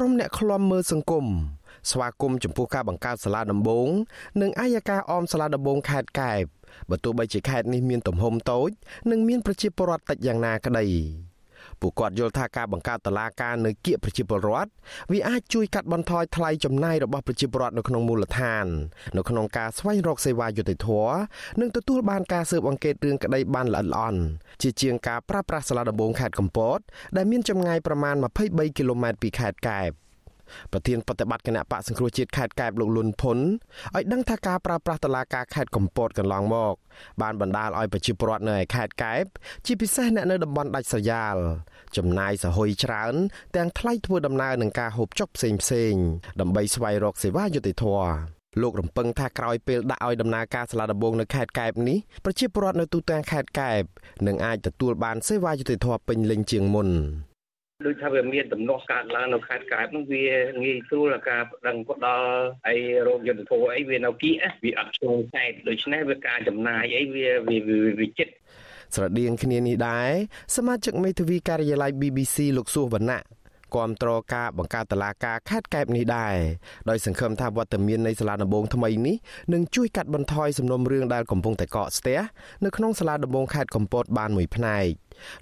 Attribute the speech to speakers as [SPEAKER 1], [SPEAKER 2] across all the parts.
[SPEAKER 1] ក្រុមអ្នកឃ្លាំមើលសង្គមស្វាគមន៍ចំពោះការបង្កើតសាលាដំបង និងអាយកាអមសាលាដំបងខេត្តកែបបើទោះបីជាខេត្តនេះមានទំហំតូច និងមានប្រជាពលរដ្ឋតិចយ៉ាងណាក្តី ពួកគាត់យល់ថាការបង្កើតតឡាការនៅគៀកប្រជាពលរដ្ឋវាអាចជួយកាត់បន្ថយថ្លៃចំណាយរបស់ប្រជាពលរដ្ឋនៅក្នុងមូលដ្ឋាននៅក្នុងការស្វែងរកសេវាយុត្តិធម៌និងទទួលបានការស៊ើបអង្កេតរឿងក្តីបានល្អិតល្អន់ជាជាងការប្រើប្រាស់សាលាដំបងខេត្តកំពតដែលមានចម្ងាយប្រមាណ23គីឡូម៉ែត្រពីខេត្តកែប ប្រធានបប្រតិបត្តិគណៈបកសង្គ្រោះជាតិខេត្តកែបលោកលុនភុនឲ្យដឹងថាការប្រើប្រាស់តឡាការខេត្តកំពតកន្លងមក បានបណ្ដាលឲ្យប្រជាពលរដ្ឋនៅឯខេត្តកែបជាពិសេសអ្នកនៅតំបន់ដាច់ស្រយាលចំណាយសហុយច្រើន ទាំងថ្លៃធ្វើដំណើរនិងការហូបចុកផ្សេងផ្សេងដើម្បីស្វែងរកសេវាយុតិធធម៌លោករំពឹងថាក្រោយពេលដាក់ឲ្យដំណើរការសាលាដំបងនៅខេត្តកែបនេះប្រជាពលរដ្ឋនៅទូទាំងខេត្តកែបនឹងអាចទទួលបានសេវាយុតិធធម៌ពេញលេញជាងមុន
[SPEAKER 2] ដូចថាវាមានដំណោះកើតឡើងនៅខេត្តកែបនោះវាងាយស្រួលការប្តឹងផ្ដល់អីរោគយុទ្ធធម៌អីវានៅគៀកវាអត់ឆ្លងខេត្តដូច្នេះវាការចំណាយអីវាវាចិត្ត
[SPEAKER 1] ស្រដៀងគ្នានេះដែរសមាជិកមេធាវីការិយាល័យ BBC លោកសួសវណ្ណៈ គាំទ្រការបង្កើតតឡាការខេត្តកែបនេះដែរដោយសង្ឃឹមថាវត្តមាននៃសាលាដំបងថ្មីនេះនឹងជួយកាត់បន្ថយសំណុំរឿងដែលកំពុងតែកកស្ទះនៅក្នុងសាលាដំបងខេត្តកំពតបានមួយផ្នែក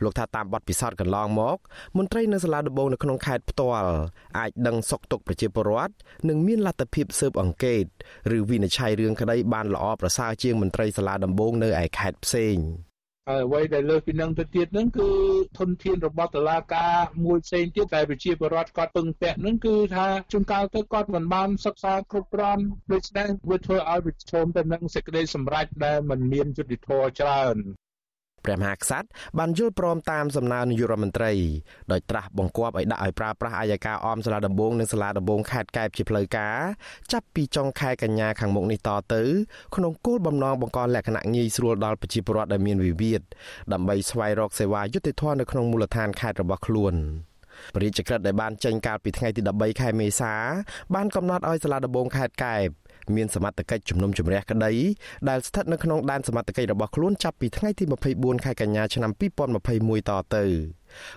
[SPEAKER 1] លោកថាតាមបទពិសោធន៍កន្លងមក មន្ត្រីនៅសាលាដំបងនៅក្នុងខេត្តផ្ទាល់អាចដឹងសុខទុក្ខប្រជាពលរដ្ឋនិងមានលទ្ធភាពស៊ើបអង្កេតឬវិនិច្ឆ័យរឿងក្តីបានល្អប្រសើរជាងមន្ត្រីសាលាដំបងនៅឯខេត្តផ្សេង។
[SPEAKER 3] ហើយអ្វីដែលលើសពីនឹងទៅទៀតហ្នឹងគឺធនធានរបស់តុលាការមួយផ្សេងទៀតដែលប្រជាពលរដ្ឋគាត់ពឹងពាក់ហ្នឹងគឺថាជួនកាលទៅគាត់មិនបានសិក្សាគ្រប់គ្រាន់ដូច្នេះវាធ្វើឲ្យប្រឈមទៅនឹងសេចក្តីសម្រេចដែលមិនមានយុត្តិធម៌ច្រើន
[SPEAKER 1] ព្រះមហាក្សត្របានយល់ព្រមតាមសំណើនាយករដ្ឋមន្ត្រីដោយត្រាស់បង្គាប់ឲ្យដាក់ឲ្យប្រើប្រាស់អាយកាអមសាលាដំបងនិងសាលាដំបងខេត្តកែបជាផ្លូវការចាប់ពីចុងខែកញ្ញាខាងមុខនេះតទៅក្នុងគោលបំណងបង្កលក្ខណៈងាយស្រួលដល់ប្រជាពលរដ្ឋដែលមានវិវាទដើម្បីស្វែងរកសេវាយុត្តិធម៌នៅក្នុងមូលដ្ឋានខេត្តរបស់ខ្លួនព្រះរាជក្រឹត្យដែលបានចេញកាលពីថ្ងៃទី13ខែមេសាបានកំណត់ឲ្យសាលាដំបងខេត្តកែប មានសមត្ថកិច្ចជំនុំជម្រះក្តីដែលស្ថិតនៅក្នុងដែនសមត្ថកិច្ចរបស់ខ្លួនចាប់ពីថ្ងៃទី24ខែកញ្ញាឆ្នាំ2021តទៅ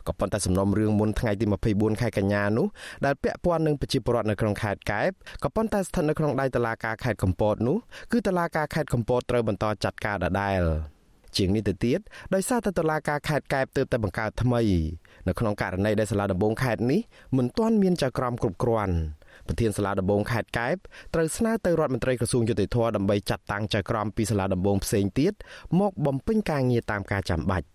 [SPEAKER 1] ក៏ប៉ុន្តែសំណុំរឿងមុនថ្ងៃទី24ខែកញ្ញានោះដែលពាក់ព័ន្ធនឹងប្រជាពលរដ្ឋនៅក្នុងខេត្តកែបក៏ប៉ុន្តែស្ថិតនៅក្នុងដៃតុលាការខេត្តកំពតនោះគឺតុលាការខេត្តកំពតត្រូវបន្តចាត់ការដដែលជាងនេះទៅទៀតដោយសារតែតុលាការខេត្តកែបទើបតែបង្កើតថ្មីនៅក្នុងករណីដែលសាលាដំបងខេត្តនេះមិនទាន់មានចៅក្រមគ្រប់គ្រាន់ ប្រធានសាលាដំបងខេត្តកែបត្រូវស្នើទៅរដ្ឋមន្ត្រីក្រសួងយុតិធធដើម្បីចាត់តាំងចៅក្រមពីសាលាដំបងផ្សេងទៀតមកបំពេញការងារតាមការចាំបាច់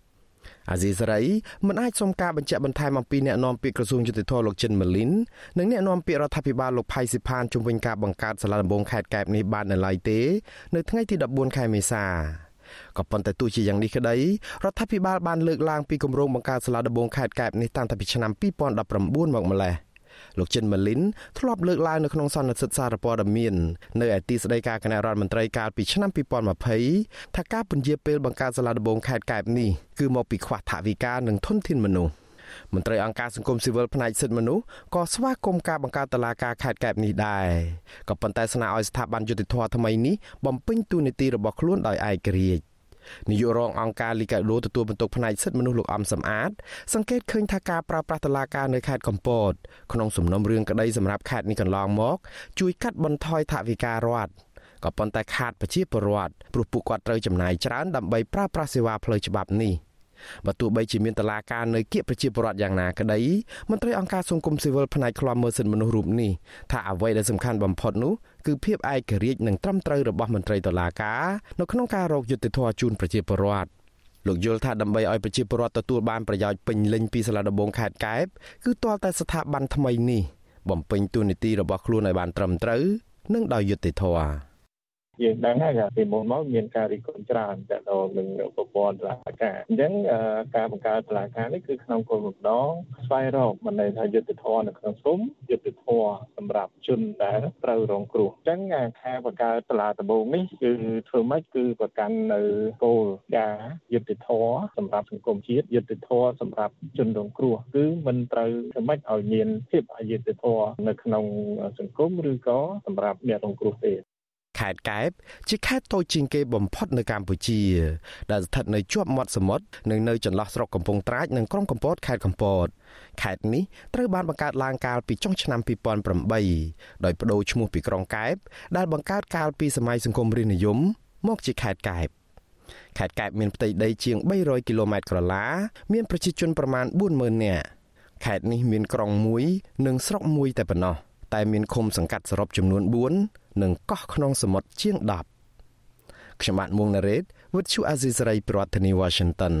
[SPEAKER 1] អាស៊ីសេរីមិនអាចសុំការបញ្ជាក់បន្ថែមអំពីអ្នកនាំពាក្យក្រសួងយុតិធធលោកចិនម៉ាលីននិងអ្នកនាំពាក្យរដ្ឋាភិបាលលោកផៃស៊ីផានជំវិញការបង្កើតសាលាដំបងខេត្តកែបនេះបាននៅឡើយទេនៅថ្ងៃទី14ខែមេសាក៏ប៉ុន្តែទោះជាយ៉ាងនេះក្តីរដ្ឋាភិបាលបានលើកឡើងពីគម្រោងបង្កើតសាលាដំបងខេត្តកែបនេះតាំងពីឆ្នាំ2019មកម្លេះ លោកចិនម៉ាលីនធ្លាប់លើកឡើងនៅក្នុងសន្និសីទសារព័ត៌មាននៅឯទីស្តីការគណៈរដ្ឋមន្ត្រីកាលពីឆ្នាំ2020ថាការពន្យាពេលបង្កើតសាលាដំបងខេត្តកែបនេះគឺមកពីខ្វះថវិកានិងធនធានមនុស្សមន្ត្រីអង្គការសង្គមស៊ីវិលផ្នែកសិទ្ធិមនុស្សក៏ស្វាគមន៍ការបង្កើតតឡាការខេត្តកែបនេះដែរក៏ប៉ុន្តែស្នើឲ្យស្ថាប័នយុតិធធថ្មីនេះបំពេញតួនាទីរបស់ខ្លួនដោយឯករាជ្យ នាយករងអង្គការលីកាដូទទួលបន្ទុកផ្នែកសិទ្ធិមនុស្សលោកអំសំអាត សង្កេតឃើញថាការប្រើប្រាស់តឡាការនៅខេត្តកំពតក្នុងសំណុំរឿងក្តីសម្រាប់ខេត្តនេះកន្លងមក ជួយកាត់បន្ថយថវិការដ្ឋក៏ប៉ុន្តែខាតប្រជាពលរដ្ឋព្រោះពួកគាត់ត្រូវចំណាយច្រើនដើម្បីប្រើប្រាស់សេវាផ្លូវច្បាប់នេះបើទោះបីជាមានតឡាការនៅគៀកប្រជាពលរដ្ឋយ៉ាងណាក្តីមន្ត្រីអង្គការសង្គមស៊ីវិលផ្នែកឃ្លាំមើលសិទ្ធិមនុស្សរូបនេះថាអ្វីដែលសំខាន់បំផុតនោះ គឺភាពឯករាជ្យនិងត្រឹមត្រូវរបស់មន្ត្រីតឡាការនៅក្នុងការរកយុត្តិធម៌ជូនប្រជាពលរដ្ឋលោកយល់ថាដើម្បីឲ្យប្រជាពលរដ្ឋទទួលបានប្រយោជន៍ពេញលេញពីសាលាដំបងខេត្តកែបគឺទាល់តែស្ថាប័នថ្មីនេះបំពេញតួនាទីរបស់ខ្លួនឲ្យបានត្រឹមត្រូវនិងដោយយុត្តិធម៌
[SPEAKER 4] យើងដឹងហើយថាពីមុនមកមានការរីកចម្រើនទៅដល់នឹងប្រព័ន្ធតុលាការអញ្ចឹងការបង្កើតតុលាការនេះគឺក្នុងគោលបំណងស្វែងរកមិនន័យថាយុត្តិធម៌នៅក្នុងសង្គមយុត្តិធម៌សម្រាប់ជនដែលត្រូវរងគ្រោះអញ្ចឹងការបង្កើតតុលាដំបូងនេះគឺធ្វើម៉េចគឺប្រកាន់នៅគោលការណ៍យុត្តិធម៌សម្រាប់សង្គមជាតិយុត្តិធម៌សម្រាប់ជនរងគ្រោះគឺមិនត្រូវធ្វើម៉េចឲ្យមានភាពអយុត្តិធម៌នៅក្នុងសង្គមឬក៏សម្រាប់អ្នករងគ្រោះទេ
[SPEAKER 1] ខេត្តកែបជាខេត្តតូចជាងគេបំផុតនៅកម្ពុជា ដែលស្ថិតនៅជាប់មាត់សមុទ្រនិងនៅចន្លោះស្រុកកំពង់ត្រាចនិងក្រុងកំពតខេត្តកំពតខេត្តនេះត្រូវបានបង្កើតឡើងកាលពីចុងឆ្នាំ2008ដោយបដូរឈ្មោះពីក្រុងកែបដែលបង្កើតកាលពីសម័យសង្គមរាស្ត្រនិយម មកជាខេត្តកែបខេត្តកែបមានផ្ទៃដីជាង300គីឡូម៉ែត្រក្រឡាមានប្រជាជនប្រមាណ40000នាក់ខេត្តនេះមានក្រុងមួយនិងស្រុកមួយតែប៉ុណ្ណោះតែមានឃុំសង្កាត់សរុបចំនួន4 និងកោះក្នុងសមុទ្រជាង10ខ្ញុំបាទមួងណារ៉េត With you Aziz Ray ប្រធានាធិបតី Washington